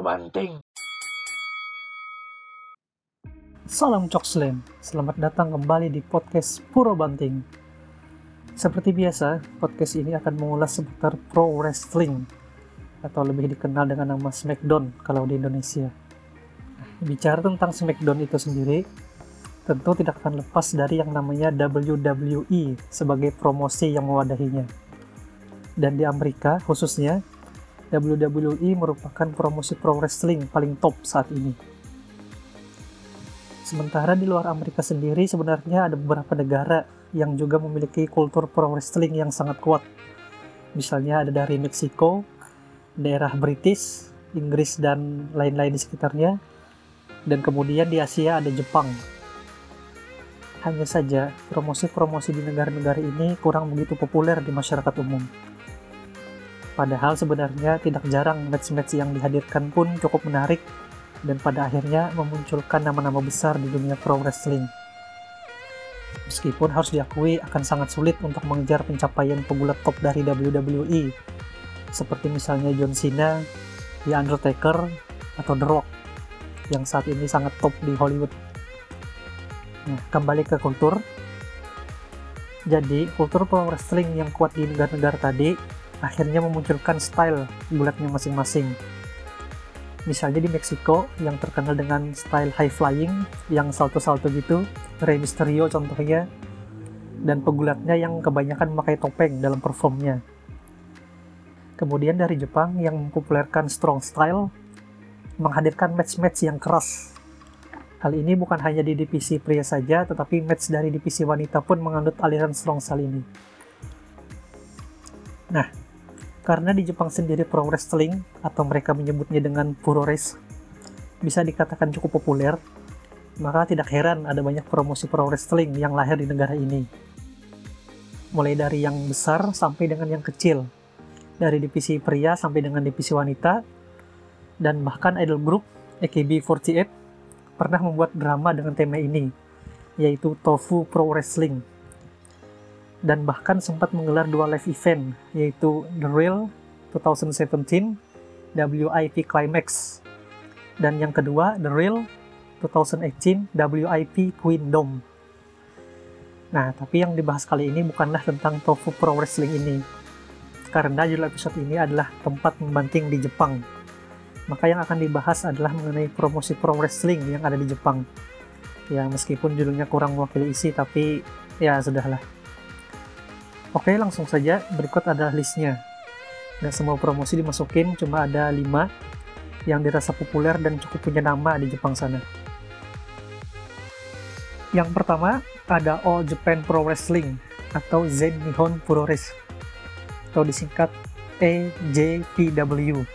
Banting. Salam Cok Slam, selamat datang kembali di podcast Puro Banting. Seperti biasa, podcast ini akan mengulas seputar pro wrestling atau lebih dikenal dengan nama SmackDown kalau di Indonesia. Bicara tentang SmackDown itu sendiri, tentu tidak akan lepas dari yang namanya WWE sebagai promosi yang mewadahinya. Dan di Amerika khususnya, WWE merupakan promosi pro wrestling paling top saat ini Sementara di luar Amerika sendiri sebenarnya ada beberapa negara yang juga memiliki kultur pro wrestling yang sangat kuat. Misalnya ada dari Meksiko, daerah British, Inggris dan lain-lain di sekitarnya. Dan kemudian di Asia ada Jepang. Hanya saja promosi-promosi di negara-negara ini kurang begitu populer di masyarakat umum. Padahal sebenarnya tidak jarang match-match yang dihadirkan pun cukup menarik dan pada akhirnya memunculkan nama-nama besar di dunia pro wrestling. Meskipun harus diakui akan sangat sulit untuk mengejar pencapaian pegulat top dari WWE, seperti misalnya John Cena, The Undertaker, atau The Rock, yang saat ini sangat top di Hollywood. Nah, kembali ke kultur. Jadi, kultur pro wrestling yang kuat di negara-negara tadi akhirnya memunculkan style bulatnya masing-masing. Misalnya di Meksiko yang terkenal dengan style high flying yang salto-salto gitu Rey Mysterio contohnya dan pegulatnya yang kebanyakan memakai topeng dalam performnya. Kemudian dari Jepang yang mempopulerkan strong style menghadirkan match-match yang keras. Hal ini bukan hanya di divisi pria saja tetapi match dari divisi wanita pun menganut aliran strong style ini. Nah karena di Jepang sendiri pro wrestling atau mereka menyebutnya dengan Puroresu bisa dikatakan cukup populer, maka tidak heran ada banyak promosi pro wrestling yang lahir di negara ini. Mulai dari yang besar sampai dengan yang kecil, dari divisi pria sampai dengan divisi wanita, dan bahkan idol group AKB48 pernah membuat drama dengan tema ini, yaitu Tofu Pro Wrestling dan bahkan sempat menggelar dua live event yaitu The Real 2017 WIP Climax dan yang kedua The Real 2018 WIP Queendom. Nah, tapi yang dibahas kali ini bukanlah tentang Tofu Pro Wrestling ini. Karena judul episode ini adalah tempat membanting di Jepang. Maka yang akan dibahas adalah mengenai promosi pro wrestling yang ada di Jepang. Ya, meskipun judulnya kurang mewakili isi, tapi ya sudahlah. Oke, langsung saja. Berikut adalah listnya. Nggak semua promosi dimasukin, cuma ada 5 yang dirasa populer dan cukup punya nama di Jepang sana. Yang pertama, ada All Japan Pro Wrestling atau Zen Nihon Puroresu atau disingkat EJPW.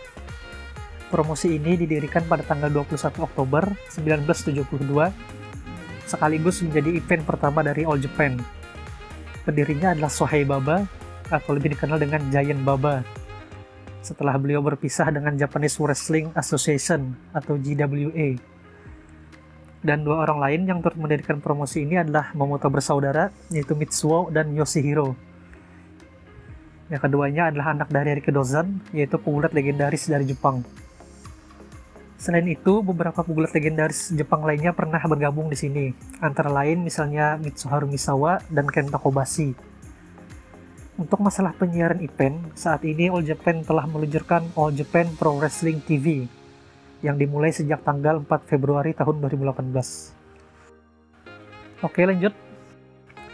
Promosi ini didirikan pada tanggal 21 Oktober 1972 sekaligus menjadi event pertama dari All Japan Pendirinya adalah Sohei Baba atau lebih dikenal dengan Giant Baba. Setelah beliau berpisah dengan Japanese Wrestling Association atau GWA. Dan dua orang lain yang turut mendirikan promosi ini adalah Momoto bersaudara, yaitu Mitsuo dan Yoshihiro. Yang keduanya adalah anak dari Riki Dozan, yaitu pegulat legendaris dari Jepang. Selain itu, beberapa pegulat legendaris Jepang lainnya pernah bergabung di sini, antara lain misalnya Mitsuharu Misawa dan Kenta Kobashi. Untuk masalah penyiaran event, saat ini All Japan telah meluncurkan All Japan Pro Wrestling TV yang dimulai sejak tanggal 4 Februari tahun 2018. Oke lanjut,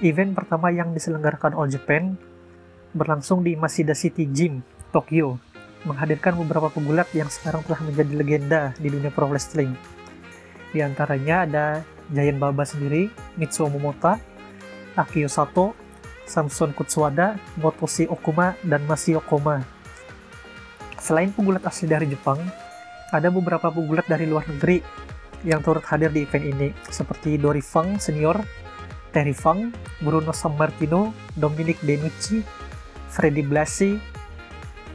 event pertama yang diselenggarakan All Japan berlangsung di Masida City Gym, Tokyo menghadirkan beberapa pegulat yang sekarang telah menjadi legenda di dunia pro wrestling. Di antaranya ada Giant Baba sendiri, Mitsuo Momota, Akio Sato, Samson Kutsuwada, Motoshi Okuma, dan Masio Koma. Selain pegulat asli dari Jepang, ada beberapa pegulat dari luar negeri yang turut hadir di event ini, seperti Dory Fang Senior, Terry Fang, Bruno Sammartino, Dominic Denucci, Freddy Blassie,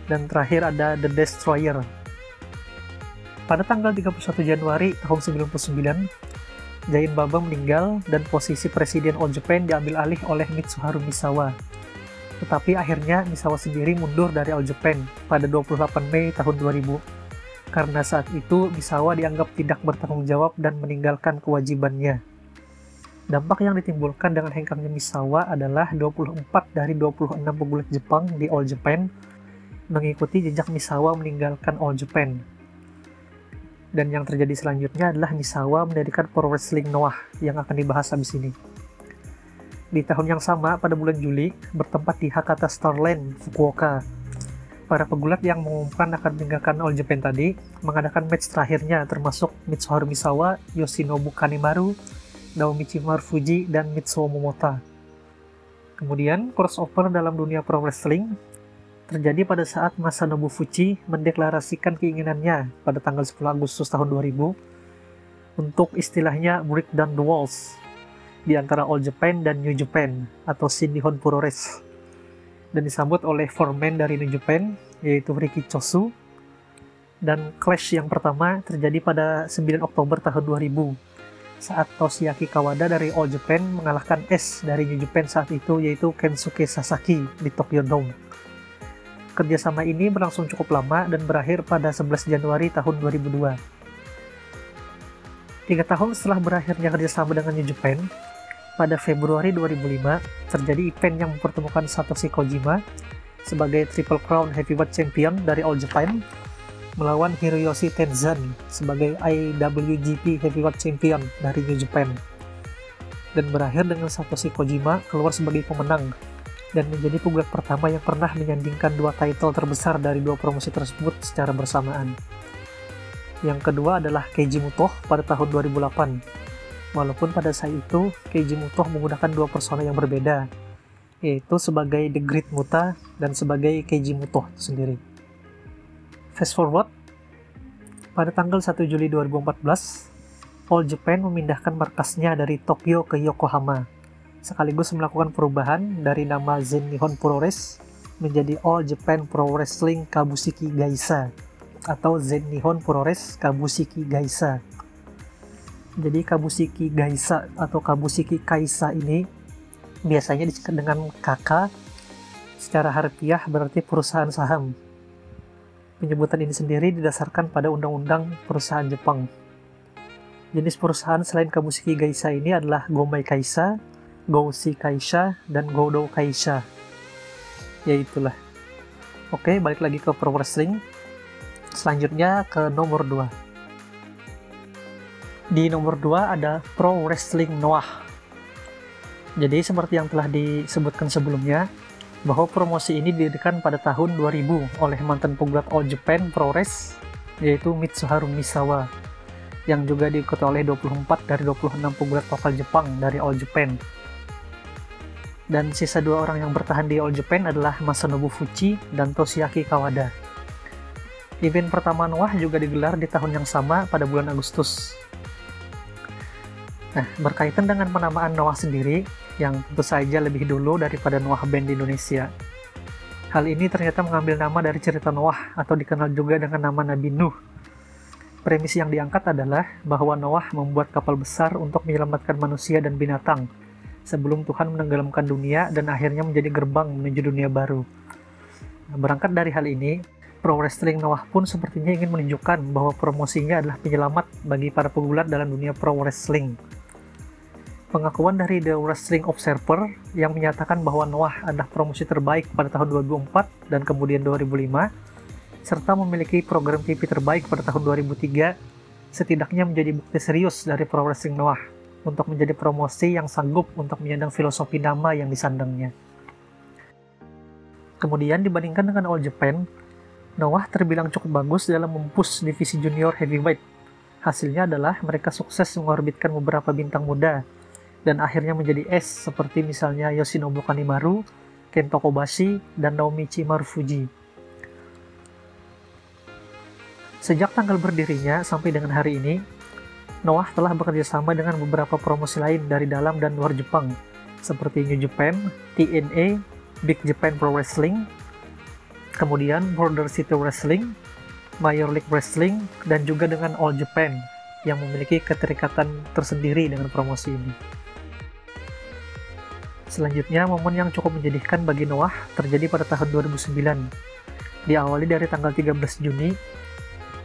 dan terakhir ada The Destroyer. Pada tanggal 31 Januari tahun 1999, Giant Baba meninggal dan posisi Presiden All Japan diambil alih oleh Mitsuharu Misawa. Tetapi akhirnya Misawa sendiri mundur dari All Japan pada 28 Mei tahun 2000. karena saat itu Misawa dianggap tidak bertanggung jawab dan meninggalkan kewajibannya. Dampak yang ditimbulkan dengan hengkangnya Misawa adalah 24 dari 26 pegulat Jepang di All Japan mengikuti jejak Misawa meninggalkan All Japan. Dan yang terjadi selanjutnya adalah Misawa mendirikan Pro Wrestling Noah yang akan dibahas habis ini. Di tahun yang sama, pada bulan Juli, bertempat di Hakata Starland, Fukuoka, para pegulat yang mengumumkan akan meninggalkan All Japan tadi mengadakan match terakhirnya termasuk Mitsuharu Misawa, Yoshinobu Kanemaru, Naomichi Marufuji, dan Mitsuo Momota. Kemudian, crossover dalam dunia pro wrestling terjadi pada saat Masanobu Fuji mendeklarasikan keinginannya pada tanggal 10 Agustus tahun 2000 untuk istilahnya break down the walls di antara All Japan dan New Japan atau Shin Nihon Puroresu dan disambut oleh foreman dari New Japan yaitu Riki Chosu dan clash yang pertama terjadi pada 9 Oktober tahun 2000 saat Toshiaki Kawada dari All Japan mengalahkan S dari New Japan saat itu yaitu Kensuke Sasaki di Tokyo Dome. Kerjasama ini berlangsung cukup lama dan berakhir pada 11 Januari tahun 2002. Tiga tahun setelah berakhirnya kerjasama dengan New Japan, pada Februari 2005 terjadi event yang mempertemukan Satoshi Kojima sebagai Triple Crown Heavyweight Champion dari All Japan melawan Hiroyoshi Tenzan sebagai IWGP Heavyweight Champion dari New Japan dan berakhir dengan Satoshi Kojima keluar sebagai pemenang dan menjadi pegulat pertama yang pernah menyandingkan dua title terbesar dari dua promosi tersebut secara bersamaan. Yang kedua adalah Keiji Muto pada tahun 2008 Walaupun pada saat itu Keiji Muto menggunakan dua persona yang berbeda, yaitu sebagai The Great Muta dan sebagai Keiji Muto itu sendiri. Fast forward, pada tanggal 1 Juli 2014, All Japan memindahkan markasnya dari Tokyo ke Yokohama, sekaligus melakukan perubahan dari nama Zen Nihon Purores menjadi All Japan Pro Wrestling Kabushiki Gaisa atau Zen Nihon Purores Kabushiki Gaisa jadi Kabushiki Gaisa atau Kabushiki Kaisa ini biasanya disebut dengan KK secara harfiah berarti perusahaan saham. Penyebutan ini sendiri didasarkan pada undang-undang perusahaan Jepang. Jenis perusahaan selain Kabushiki Gaisa ini adalah Gomai Kaisa, Goushi Kaisa, dan Godo Kaisa. Ya itulah. Oke, balik lagi ke Pro Wrestling. Selanjutnya ke nomor 2. Di nomor 2 ada Pro Wrestling Noah. Jadi seperti yang telah disebutkan sebelumnya, bahwa promosi ini didirikan pada tahun 2000 oleh mantan pegulat All Japan Pro Wrestling yaitu Mitsuharu Misawa yang juga diikuti oleh 24 dari 26 pegulat lokal Jepang dari All Japan. Dan sisa dua orang yang bertahan di All Japan adalah Masanobu Fuji dan Toshiaki Kawada. Event pertama Noah juga digelar di tahun yang sama pada bulan Agustus. Nah, berkaitan dengan penamaan Noah sendiri, yang tentu saja lebih dulu daripada Noah Band di Indonesia. Hal ini ternyata mengambil nama dari cerita Noah atau dikenal juga dengan nama Nabi Nuh. Premis yang diangkat adalah bahwa Noah membuat kapal besar untuk menyelamatkan manusia dan binatang sebelum Tuhan menenggelamkan dunia dan akhirnya menjadi gerbang menuju dunia baru. Berangkat dari hal ini, Pro Wrestling Noah pun sepertinya ingin menunjukkan bahwa promosinya adalah penyelamat bagi para pegulat dalam dunia pro wrestling pengakuan dari The Wrestling Observer yang menyatakan bahwa Noah adalah promosi terbaik pada tahun 2004 dan kemudian 2005, serta memiliki program TV terbaik pada tahun 2003, setidaknya menjadi bukti serius dari Pro Wrestling Noah untuk menjadi promosi yang sanggup untuk menyandang filosofi nama yang disandangnya. Kemudian dibandingkan dengan All Japan, Noah terbilang cukup bagus dalam mempush divisi junior heavyweight. Hasilnya adalah mereka sukses mengorbitkan beberapa bintang muda dan akhirnya menjadi es seperti misalnya Yoshinobu Kanemaru, Kento Kobashi, dan Naomichi Marufuji. Sejak tanggal berdirinya sampai dengan hari ini, Noah telah bekerja sama dengan beberapa promosi lain dari dalam dan luar Jepang, seperti New Japan, TNA, Big Japan Pro Wrestling, kemudian Border City Wrestling, Major League Wrestling, dan juga dengan All Japan yang memiliki keterikatan tersendiri dengan promosi ini. Selanjutnya, momen yang cukup menjadikan bagi Noah terjadi pada tahun 2009. Diawali dari tanggal 13 Juni,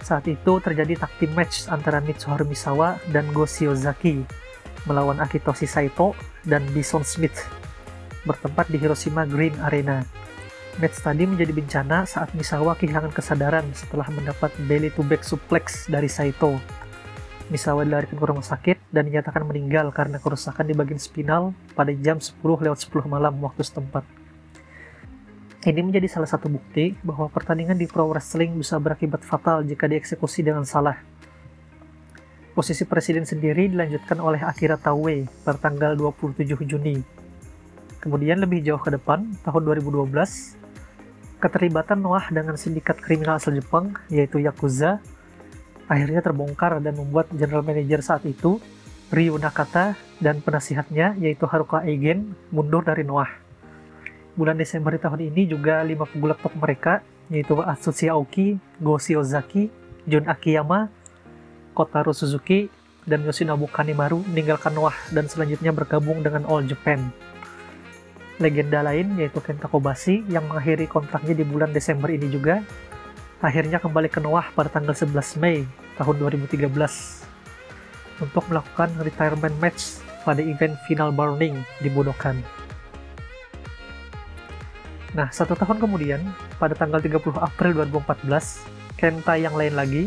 Saat itu terjadi tag match antara Mitsuharu Misawa dan Go Shiozaki melawan Akitoshi Saito dan Bison Smith bertempat di Hiroshima Green Arena. Match tadi menjadi bencana saat Misawa kehilangan kesadaran setelah mendapat belly to back suplex dari Saito. Misawa dilarikan ke rumah sakit dan dinyatakan meninggal karena kerusakan di bagian spinal pada jam 10 lewat 10 malam waktu setempat. Ini menjadi salah satu bukti bahwa pertandingan di pro wrestling bisa berakibat fatal jika dieksekusi dengan salah. Posisi presiden sendiri dilanjutkan oleh Akira Taue pada tanggal 27 Juni. Kemudian lebih jauh ke depan, tahun 2012, keterlibatan Noah dengan sindikat kriminal asal Jepang, yaitu Yakuza, akhirnya terbongkar dan membuat general manager saat itu, Ryu Nakata, dan penasihatnya, yaitu Haruka Eigen, mundur dari Noah bulan Desember tahun ini juga lima pegulat top mereka yaitu Atsushi Aoki, Go Shiozaki, Jun Akiyama, Kotaro Suzuki, dan Yoshinobu Kanemaru meninggalkan Noah dan selanjutnya bergabung dengan All Japan. Legenda lain yaitu Kenta Kobashi yang mengakhiri kontraknya di bulan Desember ini juga akhirnya kembali ke Noah pada tanggal 11 Mei tahun 2013 untuk melakukan retirement match pada event final Burning di Budokan. Nah, satu tahun kemudian, pada tanggal 30 April 2014, Kenta yang lain lagi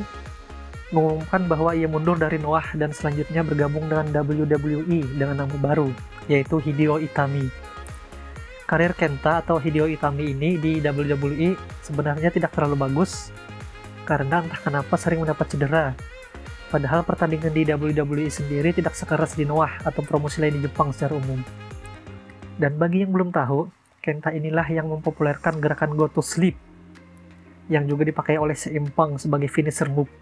mengumumkan bahwa ia mundur dari Noah dan selanjutnya bergabung dengan WWE dengan nama baru, yaitu Hideo Itami. Karir Kenta atau Hideo Itami ini di WWE sebenarnya tidak terlalu bagus, karena entah kenapa sering mendapat cedera. Padahal pertandingan di WWE sendiri tidak sekeras di Noah atau promosi lain di Jepang secara umum. Dan bagi yang belum tahu, Kenta inilah yang mempopulerkan gerakan go to sleep yang juga dipakai oleh Seimpang sebagai finisher move.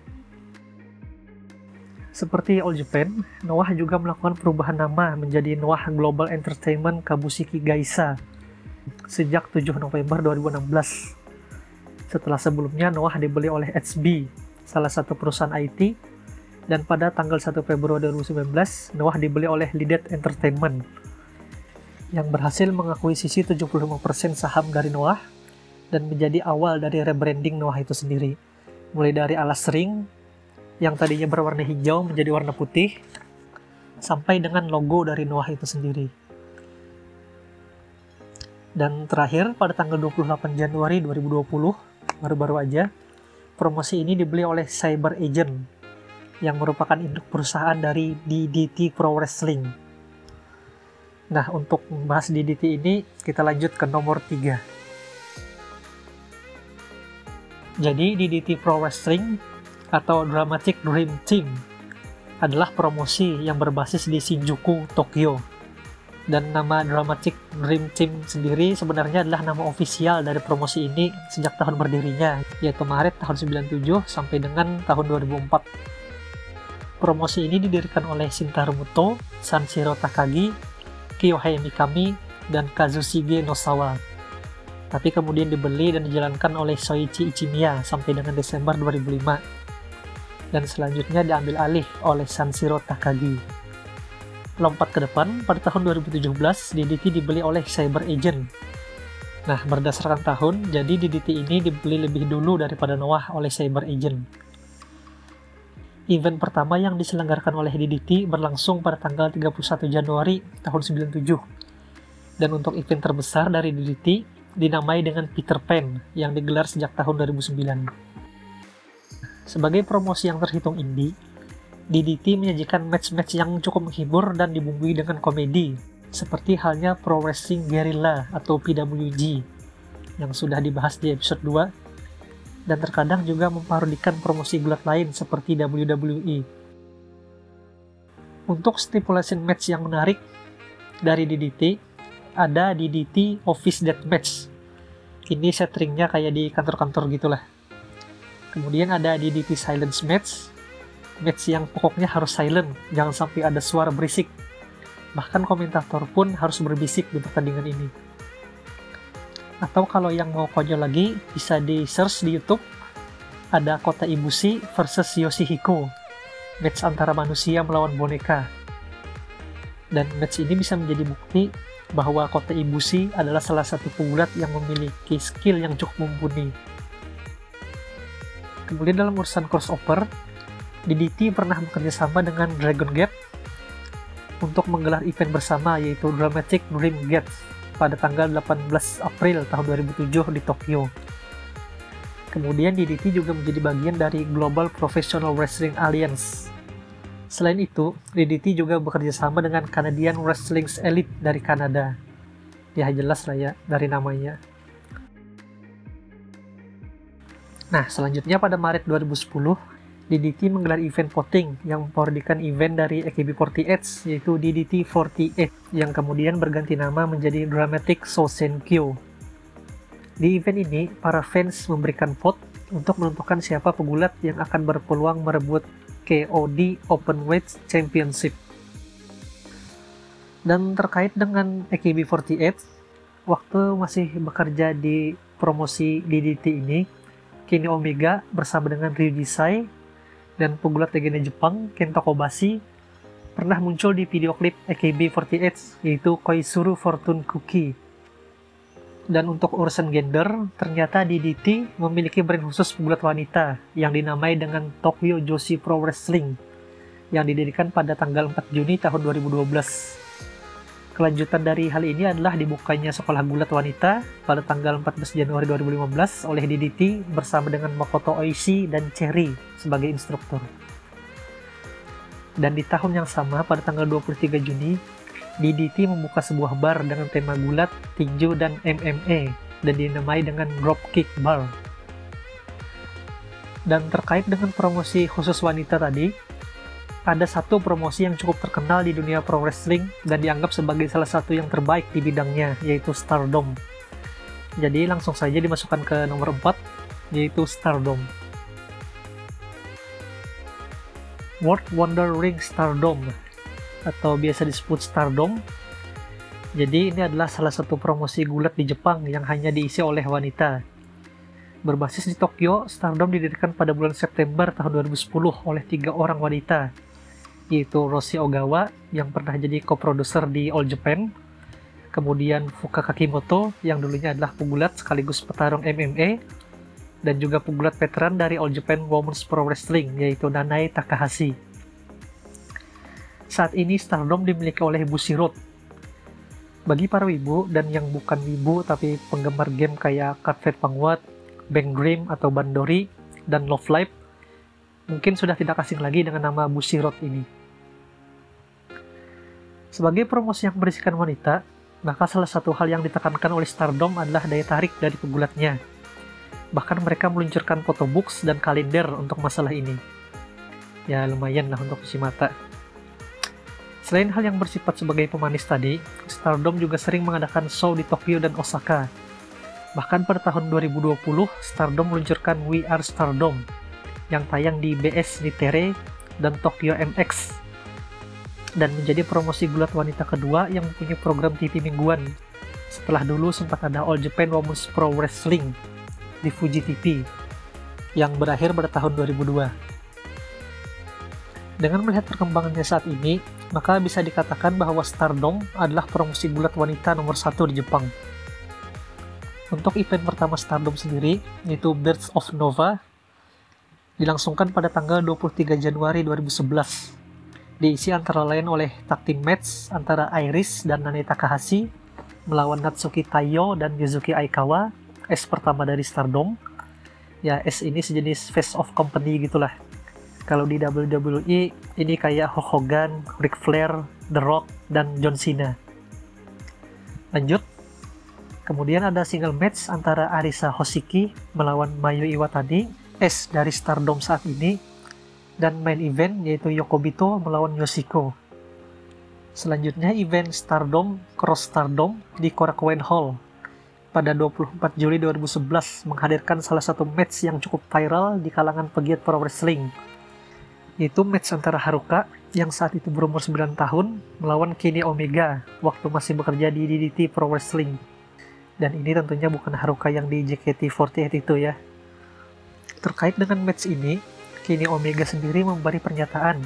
Seperti All Japan, Noah juga melakukan perubahan nama menjadi Noah Global Entertainment Kabushiki Gaisa sejak 7 November 2016. Setelah sebelumnya Noah dibeli oleh HB, salah satu perusahaan IT, dan pada tanggal 1 Februari 2019, Noah dibeli oleh Lidet Entertainment yang berhasil mengakuisisi 75% saham dari Noah dan menjadi awal dari rebranding Noah itu sendiri. Mulai dari alas ring yang tadinya berwarna hijau menjadi warna putih sampai dengan logo dari Noah itu sendiri. Dan terakhir pada tanggal 28 Januari 2020, baru-baru aja, promosi ini dibeli oleh Cyber Agent yang merupakan induk perusahaan dari DDT Pro Wrestling Nah, untuk membahas DDT ini, kita lanjut ke nomor 3. Jadi, DDT Pro Wrestling atau Dramatic Dream Team adalah promosi yang berbasis di Shinjuku, Tokyo. Dan nama Dramatic Dream Team sendiri sebenarnya adalah nama ofisial dari promosi ini sejak tahun berdirinya, yaitu Maret tahun 97 sampai dengan tahun 2004. Promosi ini didirikan oleh Shintaro Muto, Sanshiro Takagi, Kyohei Mikami, dan Kazushige Nosawa. Tapi kemudian dibeli dan dijalankan oleh Soichi Ichimiya sampai dengan Desember 2005. Dan selanjutnya diambil alih oleh Sanshiro Takagi. Lompat ke depan, pada tahun 2017, DDT dibeli oleh Cyber Agent. Nah, berdasarkan tahun, jadi DDT ini dibeli lebih dulu daripada Noah oleh Cyber Agent. Event pertama yang diselenggarakan oleh DDT berlangsung pada tanggal 31 Januari tahun 97. Dan untuk event terbesar dari DDT dinamai dengan Peter Pan yang digelar sejak tahun 2009. Sebagai promosi yang terhitung indie, DDT menyajikan match-match yang cukup menghibur dan dibumbui dengan komedi, seperti halnya Pro Wrestling Guerrilla atau PWG yang sudah dibahas di episode 2 dan terkadang juga memparodikan promosi gulat lain seperti WWE. Untuk stipulation match yang menarik dari DDT, ada DDT Office Deathmatch. Ini settingnya kayak di kantor-kantor gitulah. Kemudian ada DDT Silence Match, match yang pokoknya harus silent, jangan sampai ada suara berisik. Bahkan komentator pun harus berbisik di pertandingan ini atau kalau yang mau konyol lagi bisa di search di YouTube. Ada kota Ibushi versus Yoshihiko. Match antara manusia melawan boneka. Dan match ini bisa menjadi bukti bahwa kota Ibushi adalah salah satu pegulat yang memiliki skill yang cukup mumpuni. Kemudian dalam urusan crossover, DDT pernah bekerja sama dengan Dragon Gate untuk menggelar event bersama yaitu Dramatic Dream Gate pada tanggal 18 April tahun 2007 di Tokyo. Kemudian DDT juga menjadi bagian dari Global Professional Wrestling Alliance. Selain itu, DDT juga bekerja sama dengan Canadian Wrestling Elite dari Kanada. Ya jelas lah ya dari namanya. Nah, selanjutnya pada Maret 2010, DDT menggelar event voting yang memparodikan event dari AKB48 yaitu DDT48 yang kemudian berganti nama menjadi Dramatic Sosenkyo. Di event ini, para fans memberikan vote untuk menentukan siapa pegulat yang akan berpeluang merebut KOD Openweight Championship. Dan terkait dengan AKB48, waktu masih bekerja di promosi DDT ini, Kenny Omega bersama dengan Ryuji Sai dan pegulat legenda Jepang Kento Kobashi pernah muncul di video klip AKB48 yaitu Koizuru Fortune Cookie. Dan untuk urusan gender, ternyata DDT memiliki brand khusus pegulat wanita yang dinamai dengan Tokyo Joshi Pro Wrestling yang didirikan pada tanggal 4 Juni tahun 2012. Kelanjutan dari hal ini adalah dibukanya sekolah gulat wanita pada tanggal 14 Januari 2015 oleh DDT bersama dengan Makoto Oishi dan Cherry sebagai instruktur. Dan di tahun yang sama pada tanggal 23 Juni, DDT membuka sebuah bar dengan tema gulat, tinju, dan MMA dan dinamai dengan Dropkick Bar. Dan terkait dengan promosi khusus wanita tadi, ada satu promosi yang cukup terkenal di dunia pro wrestling dan dianggap sebagai salah satu yang terbaik di bidangnya, yaitu Stardom. Jadi langsung saja dimasukkan ke nomor 4, yaitu Stardom. World Wonder Ring Stardom, atau biasa disebut Stardom. Jadi ini adalah salah satu promosi gulat di Jepang yang hanya diisi oleh wanita. Berbasis di Tokyo, Stardom didirikan pada bulan September tahun 2010 oleh tiga orang wanita, yaitu Roshi Ogawa yang pernah jadi co-producer di All Japan, kemudian Fuka Kakimoto yang dulunya adalah pegulat sekaligus petarung MMA, dan juga pegulat veteran dari All Japan Women's Pro Wrestling yaitu Nanai Takahashi. Saat ini Stardom dimiliki oleh Bushiroad. Bagi para wibu dan yang bukan wibu tapi penggemar game kayak Cardfight Pangwat, Bang Dream atau Bandori, dan Love Life, mungkin sudah tidak asing lagi dengan nama Bushiroad ini. Sebagai promosi yang berisikan wanita, maka salah satu hal yang ditekankan oleh Stardom adalah daya tarik dari pegulatnya. Bahkan mereka meluncurkan foto books dan kalender untuk masalah ini. Ya lumayan lah untuk isi mata. Selain hal yang bersifat sebagai pemanis tadi, Stardom juga sering mengadakan show di Tokyo dan Osaka. Bahkan pada tahun 2020, Stardom meluncurkan We Are Stardom yang tayang di BS Nitere dan Tokyo MX dan menjadi promosi gulat wanita kedua yang mempunyai program TV mingguan setelah dulu sempat ada All Japan Women's Pro Wrestling di Fuji TV yang berakhir pada tahun 2002. Dengan melihat perkembangannya saat ini, maka bisa dikatakan bahwa Stardom adalah promosi gulat wanita nomor satu di Jepang. Untuk event pertama Stardom sendiri, yaitu Birds of Nova, dilangsungkan pada tanggal 23 Januari 2011. Diisi antara lain oleh tag team match antara Iris dan Nane Takahashi melawan Natsuki Taiyo dan Yuzuki Aikawa, S pertama dari Stardom. Ya, S ini sejenis face of company gitulah. Kalau di WWE ini kayak Hulk Hogan, Ric Flair, The Rock, dan John Cena. Lanjut. Kemudian ada single match antara Arisa Hoshiki melawan Mayu Iwatani S dari Stardom saat ini dan main event yaitu Yokobito melawan Yoshiko. Selanjutnya event Stardom Cross Stardom di Korakuen Hall pada 24 Juli 2011 menghadirkan salah satu match yang cukup viral di kalangan pegiat pro wrestling yaitu match antara Haruka yang saat itu berumur 9 tahun melawan Kenny Omega waktu masih bekerja di DDT Pro Wrestling. Dan ini tentunya bukan Haruka yang di JKT48 itu ya. Terkait dengan match ini, Kenny Omega sendiri memberi pernyataan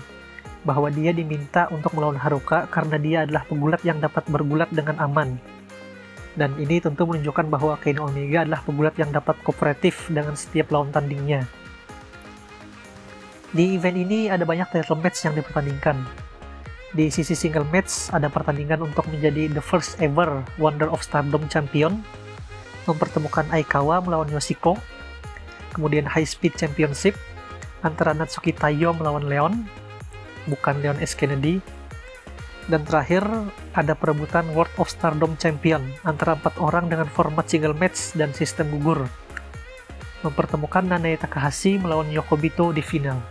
bahwa dia diminta untuk melawan Haruka karena dia adalah pegulat yang dapat bergulat dengan aman. Dan ini tentu menunjukkan bahwa Kenny Omega adalah pegulat yang dapat kooperatif dengan setiap lawan tandingnya. Di event ini ada banyak title match yang dipertandingkan. Di sisi single match ada pertandingan untuk menjadi the first ever Wonder of Stardom Champion, mempertemukan Aikawa melawan Yoshiko, kemudian High Speed Championship antara Natsuki Taiyo melawan Leon, bukan Leon S. Kennedy, dan terakhir ada perebutan World of Stardom Champion antara empat orang dengan format single match dan sistem gugur, mempertemukan Nanae Takahashi melawan Yokobito di final.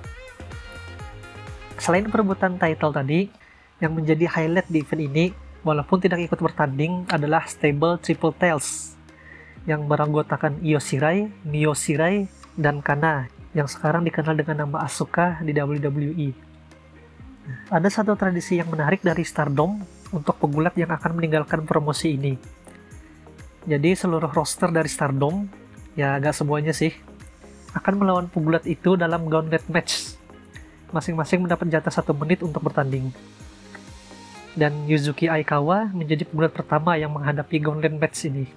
Selain perebutan title tadi, yang menjadi highlight di event ini, walaupun tidak ikut bertanding, adalah stable Triple Tails yang beranggotakan Io Shirai, Mio Shirai, dan Kana yang sekarang dikenal dengan nama Asuka di WWE. Ada satu tradisi yang menarik dari Stardom untuk pegulat yang akan meninggalkan promosi ini. Jadi seluruh roster dari Stardom, ya agak semuanya sih, akan melawan pegulat itu dalam gauntlet match masing-masing mendapat jatah satu menit untuk bertanding. Dan Yuzuki Aikawa menjadi pegulat pertama yang menghadapi Gauntlet Match ini.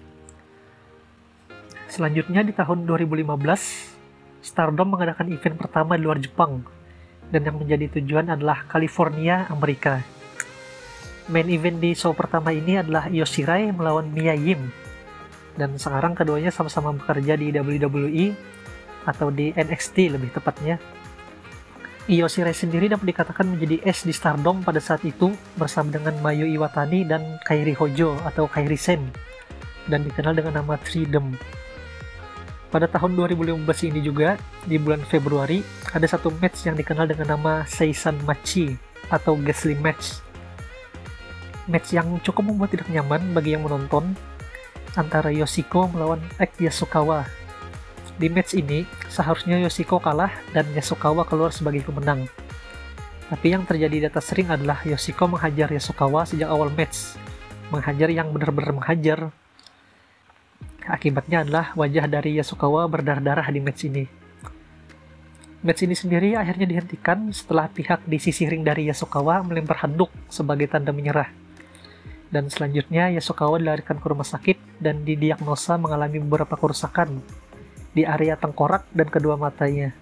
Selanjutnya di tahun 2015, Stardom mengadakan event pertama di luar Jepang, dan yang menjadi tujuan adalah California, Amerika. Main event di show pertama ini adalah Yoshirai melawan Mia Yim, dan sekarang keduanya sama-sama bekerja di WWE atau di NXT lebih tepatnya Io Shirai sendiri dapat dikatakan menjadi es di Stardom pada saat itu bersama dengan Mayu Iwatani dan Kairi Hojo atau Kairi Sen dan dikenal dengan nama Freedom. Pada tahun 2015 ini juga, di bulan Februari, ada satu match yang dikenal dengan nama Seisan Machi atau Gasly Match. Match yang cukup membuat tidak nyaman bagi yang menonton antara Yoshiko melawan Ek Yasukawa di match ini, seharusnya Yoshiko kalah dan Yasukawa keluar sebagai pemenang. Tapi yang terjadi di atas ring adalah Yoshiko menghajar Yasukawa sejak awal match. Menghajar yang benar-benar menghajar. Akibatnya adalah wajah dari Yasukawa berdarah-darah di match ini. Match ini sendiri akhirnya dihentikan setelah pihak di sisi ring dari Yasukawa melempar handuk sebagai tanda menyerah. Dan selanjutnya Yasukawa dilarikan ke rumah sakit dan didiagnosa mengalami beberapa kerusakan di area tengkorak dan kedua matanya.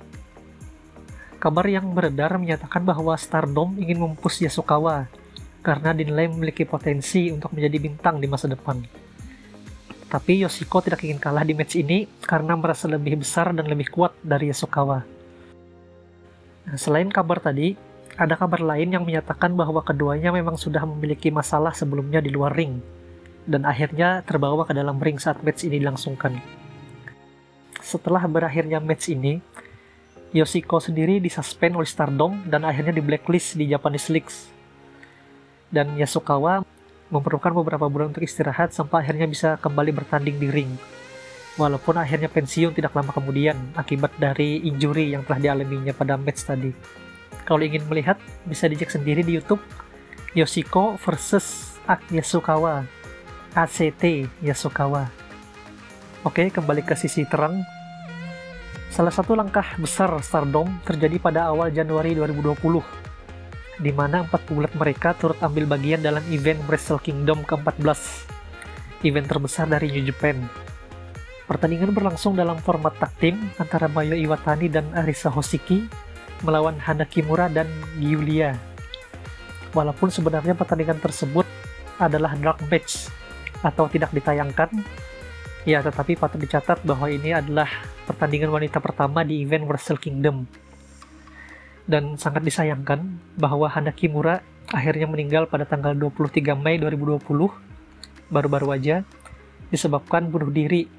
Kabar yang beredar menyatakan bahwa Stardom ingin memupus Yasukawa karena dinilai memiliki potensi untuk menjadi bintang di masa depan. Tapi Yoshiko tidak ingin kalah di match ini karena merasa lebih besar dan lebih kuat dari Yasukawa. Nah, selain kabar tadi, ada kabar lain yang menyatakan bahwa keduanya memang sudah memiliki masalah sebelumnya di luar ring, dan akhirnya terbawa ke dalam ring saat match ini dilangsungkan setelah berakhirnya match ini, Yoshiko sendiri disuspend oleh Stardom dan akhirnya di blacklist di Japanese Leagues. Dan Yasukawa memerlukan beberapa bulan untuk istirahat sampai akhirnya bisa kembali bertanding di ring. Walaupun akhirnya pensiun tidak lama kemudian akibat dari injury yang telah dialaminya pada match tadi. Kalau ingin melihat, bisa dicek sendiri di YouTube Yoshiko versus Ak Yasukawa. ACT Yasukawa. Oke, kembali ke sisi terang Salah satu langkah besar Stardom terjadi pada awal Januari 2020, di mana empat pegulat mereka turut ambil bagian dalam event Wrestle Kingdom ke-14, event terbesar dari New Japan. Pertandingan berlangsung dalam format tag team antara Mayo Iwatani dan Arisa Hoshiki melawan Hana Kimura dan Giulia. Walaupun sebenarnya pertandingan tersebut adalah dark match atau tidak ditayangkan, ya tetapi patut dicatat bahwa ini adalah pertandingan wanita pertama di event Wrestle Kingdom. Dan sangat disayangkan bahwa Hana Kimura akhirnya meninggal pada tanggal 23 Mei 2020, baru-baru aja, disebabkan bunuh diri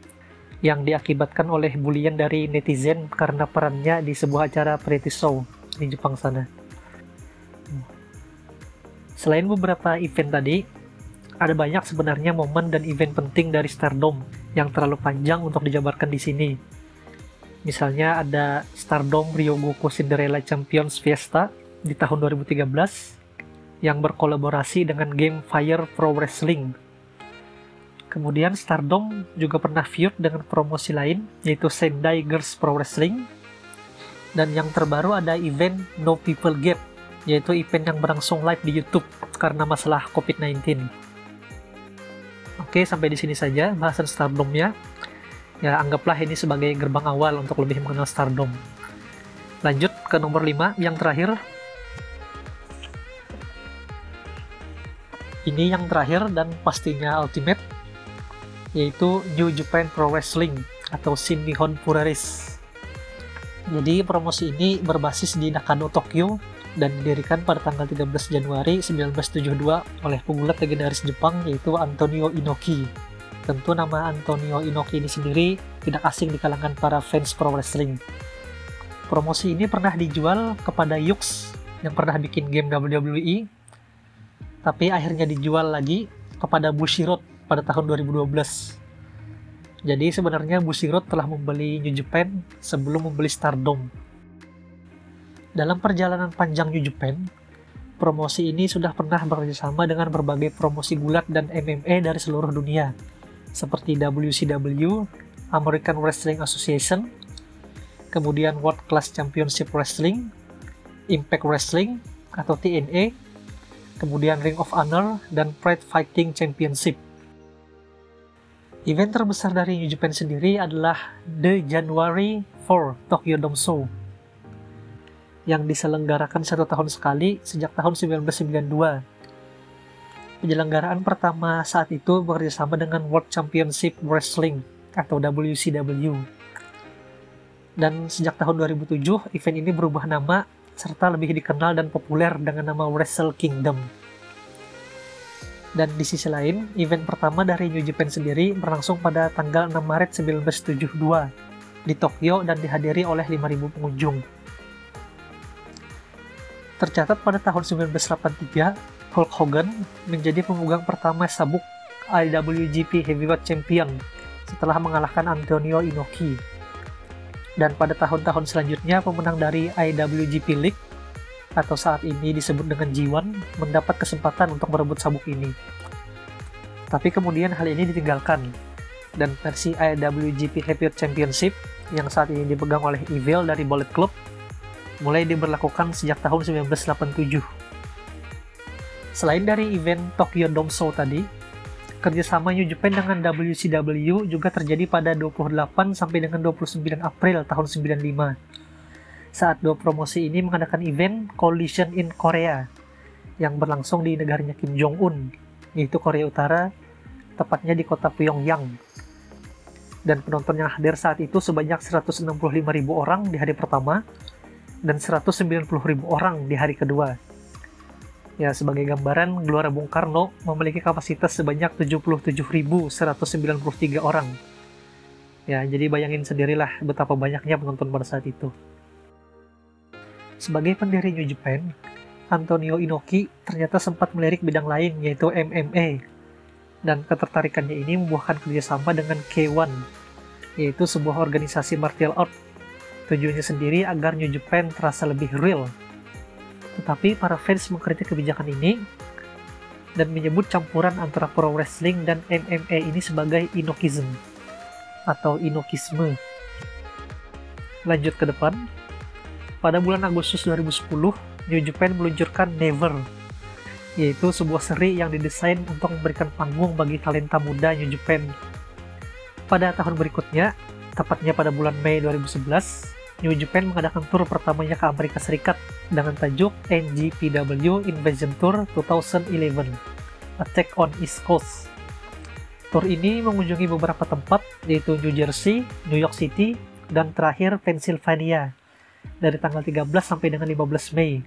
yang diakibatkan oleh bulian dari netizen karena perannya di sebuah acara variety show di Jepang sana. Selain beberapa event tadi, ada banyak sebenarnya momen dan event penting dari Stardom yang terlalu panjang untuk dijabarkan di sini. Misalnya ada Stardom Ryogoku Cinderella Champions Fiesta di tahun 2013 yang berkolaborasi dengan game Fire Pro Wrestling. Kemudian Stardom juga pernah feud dengan promosi lain yaitu Sendai Girls Pro Wrestling. Dan yang terbaru ada event No People Gap yaitu event yang berlangsung live di YouTube karena masalah COVID-19. Oke, sampai di sini saja bahasan Stardomnya ya anggaplah ini sebagai gerbang awal untuk lebih mengenal Stardom. Lanjut ke nomor 5 yang terakhir. Ini yang terakhir dan pastinya ultimate yaitu New Japan Pro Wrestling atau Shin Nihon Puraris. Jadi promosi ini berbasis di Nakano, Tokyo dan didirikan pada tanggal 13 Januari 1972 oleh pegulat legendaris Jepang yaitu Antonio Inoki. Tentu nama Antonio Inoki ini sendiri tidak asing di kalangan para fans pro wrestling. Promosi ini pernah dijual kepada Yux yang pernah bikin game WWE, tapi akhirnya dijual lagi kepada Bushiroad pada tahun 2012. Jadi sebenarnya Bushiroad telah membeli New Japan sebelum membeli Stardom. Dalam perjalanan panjang New Japan, promosi ini sudah pernah bekerjasama dengan berbagai promosi gulat dan MMA dari seluruh dunia, seperti WCW, American Wrestling Association, kemudian World Class Championship Wrestling, Impact Wrestling atau TNA, kemudian Ring of Honor, dan Pride Fighting Championship. Event terbesar dari New Japan sendiri adalah The January 4 Tokyo Dome Show yang diselenggarakan satu tahun sekali sejak tahun 1992. Penyelenggaraan pertama saat itu bekerjasama dengan World Championship Wrestling atau WCW. Dan sejak tahun 2007, event ini berubah nama serta lebih dikenal dan populer dengan nama Wrestle Kingdom. Dan di sisi lain, event pertama dari New Japan sendiri berlangsung pada tanggal 6 Maret 1972 di Tokyo dan dihadiri oleh 5.000 pengunjung. Tercatat pada tahun 1983, Hulk Hogan menjadi pemegang pertama sabuk IWGP Heavyweight Champion setelah mengalahkan Antonio Inoki. Dan pada tahun-tahun selanjutnya, pemenang dari IWGP League atau saat ini disebut dengan G1 mendapat kesempatan untuk merebut sabuk ini. Tapi kemudian hal ini ditinggalkan dan versi IWGP Heavyweight Championship yang saat ini dipegang oleh Evil dari Bullet Club mulai diberlakukan sejak tahun 1987. Selain dari event Tokyo Dome Show tadi, kerjasama New Japan dengan WCW juga terjadi pada 28 sampai dengan 29 April tahun 95 saat dua promosi ini mengadakan event Collision in Korea yang berlangsung di negaranya Kim Jong Un, yaitu Korea Utara, tepatnya di kota Pyongyang. Dan penonton yang hadir saat itu sebanyak 165.000 orang di hari pertama dan 190.000 orang di hari kedua. Ya, sebagai gambaran, Gelora Bung Karno memiliki kapasitas sebanyak 77.193 orang. Ya, jadi bayangin sendirilah betapa banyaknya penonton pada saat itu. Sebagai pendiri New Japan, Antonio Inoki ternyata sempat melirik bidang lain yaitu MMA. Dan ketertarikannya ini membuahkan kerjasama dengan K1, yaitu sebuah organisasi martial art. Tujuannya sendiri agar New Japan terasa lebih real. Tetapi para fans mengkritik kebijakan ini dan menyebut campuran antara pro wrestling dan MMA ini sebagai Inokism atau Inokisme. Lanjut ke depan, pada bulan Agustus 2010, New Japan meluncurkan Never, yaitu sebuah seri yang didesain untuk memberikan panggung bagi talenta muda New Japan. Pada tahun berikutnya, tepatnya pada bulan Mei 2011, New Japan mengadakan tur pertamanya ke Amerika Serikat dengan tajuk NGPW Invasion Tour 2011 Attack on East Coast. Tur ini mengunjungi beberapa tempat yaitu New Jersey, New York City, dan terakhir Pennsylvania dari tanggal 13 sampai dengan 15 Mei.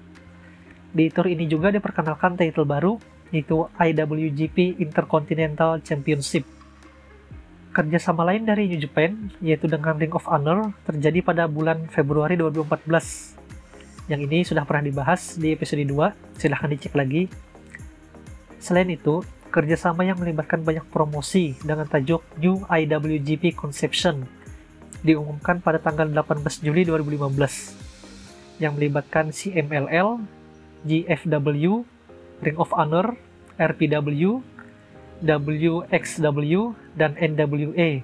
Di tour ini juga diperkenalkan title baru, yaitu IWGP Intercontinental Championship. Kerjasama lain dari New Japan, yaitu dengan Ring of Honor, terjadi pada bulan Februari 2014. Yang ini sudah pernah dibahas di episode 2, silahkan dicek lagi. Selain itu, kerjasama yang melibatkan banyak promosi dengan tajuk New IWGP Conception diumumkan pada tanggal 18 Juli 2015 yang melibatkan CMLL, GFW, Ring of Honor, RPW, WXW, dan NWA.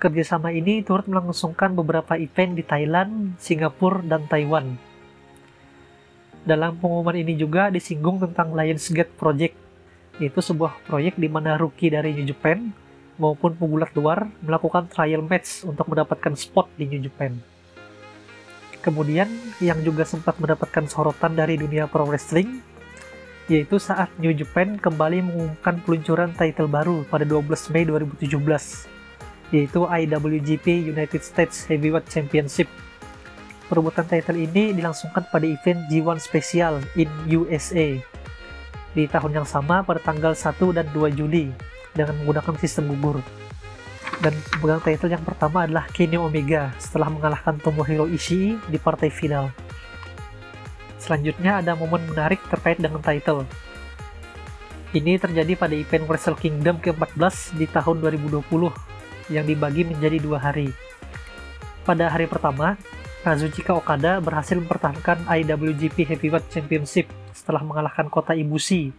Kerjasama ini turut melangsungkan beberapa event di Thailand, Singapura, dan Taiwan. Dalam pengumuman ini juga disinggung tentang Lionsgate Project, yaitu sebuah proyek di mana rookie dari New Japan maupun pegulat luar melakukan trial match untuk mendapatkan spot di New Japan. Kemudian yang juga sempat mendapatkan sorotan dari dunia pro wrestling yaitu saat New Japan kembali mengumumkan peluncuran title baru pada 12 Mei 2017 yaitu IWGP United States Heavyweight Championship. Perebutan title ini dilangsungkan pada event G1 Special in USA di tahun yang sama pada tanggal 1 dan 2 Juli dengan menggunakan sistem gugur. Dan pemegang title yang pertama adalah Kenny Omega setelah mengalahkan Tomohiro Ishii di partai final. Selanjutnya ada momen menarik terkait dengan title. Ini terjadi pada event Wrestle Kingdom ke-14 di tahun 2020 yang dibagi menjadi dua hari. Pada hari pertama, Kazuchika Okada berhasil mempertahankan IWGP Heavyweight Championship setelah mengalahkan kota Ibushi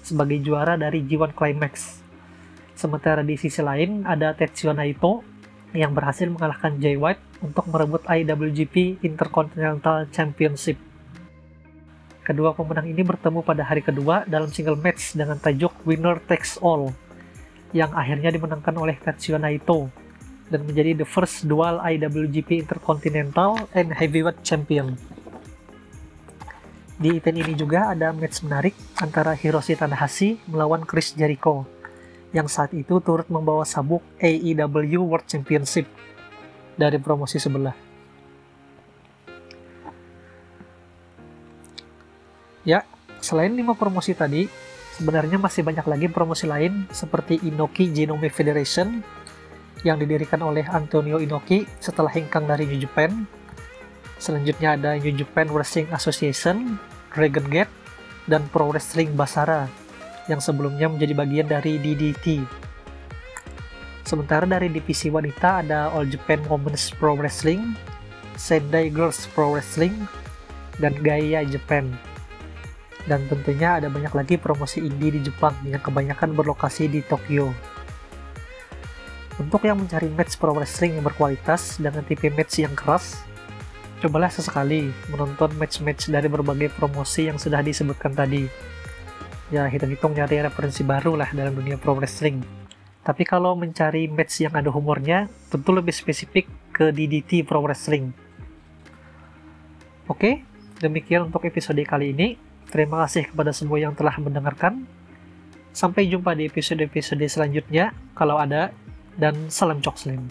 sebagai juara dari G1 Climax. Sementara di sisi lain ada Tetsuya Naito yang berhasil mengalahkan Jay White untuk merebut IWGP Intercontinental Championship. Kedua pemenang ini bertemu pada hari kedua dalam single match dengan tajuk Winner Takes All yang akhirnya dimenangkan oleh Tetsuya Naito dan menjadi the first dual IWGP Intercontinental and Heavyweight Champion. Di event ini juga ada match menarik antara Hiroshi Tanahashi melawan Chris Jericho yang saat itu turut membawa sabuk AEW World Championship dari promosi sebelah. Ya, selain lima promosi tadi, sebenarnya masih banyak lagi promosi lain seperti Inoki Genome Federation yang didirikan oleh Antonio Inoki setelah hengkang dari New Japan. Selanjutnya ada New Japan Wrestling Association Dragon Gate, dan Pro Wrestling Basara yang sebelumnya menjadi bagian dari DDT. Sementara dari divisi wanita ada All Japan Women's Pro Wrestling, Sendai Girls Pro Wrestling, dan Gaia Japan. Dan tentunya ada banyak lagi promosi indie di Jepang yang kebanyakan berlokasi di Tokyo. Untuk yang mencari match pro wrestling yang berkualitas dengan tipe match yang keras, cobalah sesekali menonton match-match dari berbagai promosi yang sudah disebutkan tadi. Ya, hitung-hitung nyari referensi baru lah dalam dunia pro wrestling. Tapi kalau mencari match yang ada humornya, tentu lebih spesifik ke DDT Pro Wrestling. Oke, demikian untuk episode kali ini. Terima kasih kepada semua yang telah mendengarkan. Sampai jumpa di episode-episode selanjutnya, kalau ada, dan salam Cok Slim.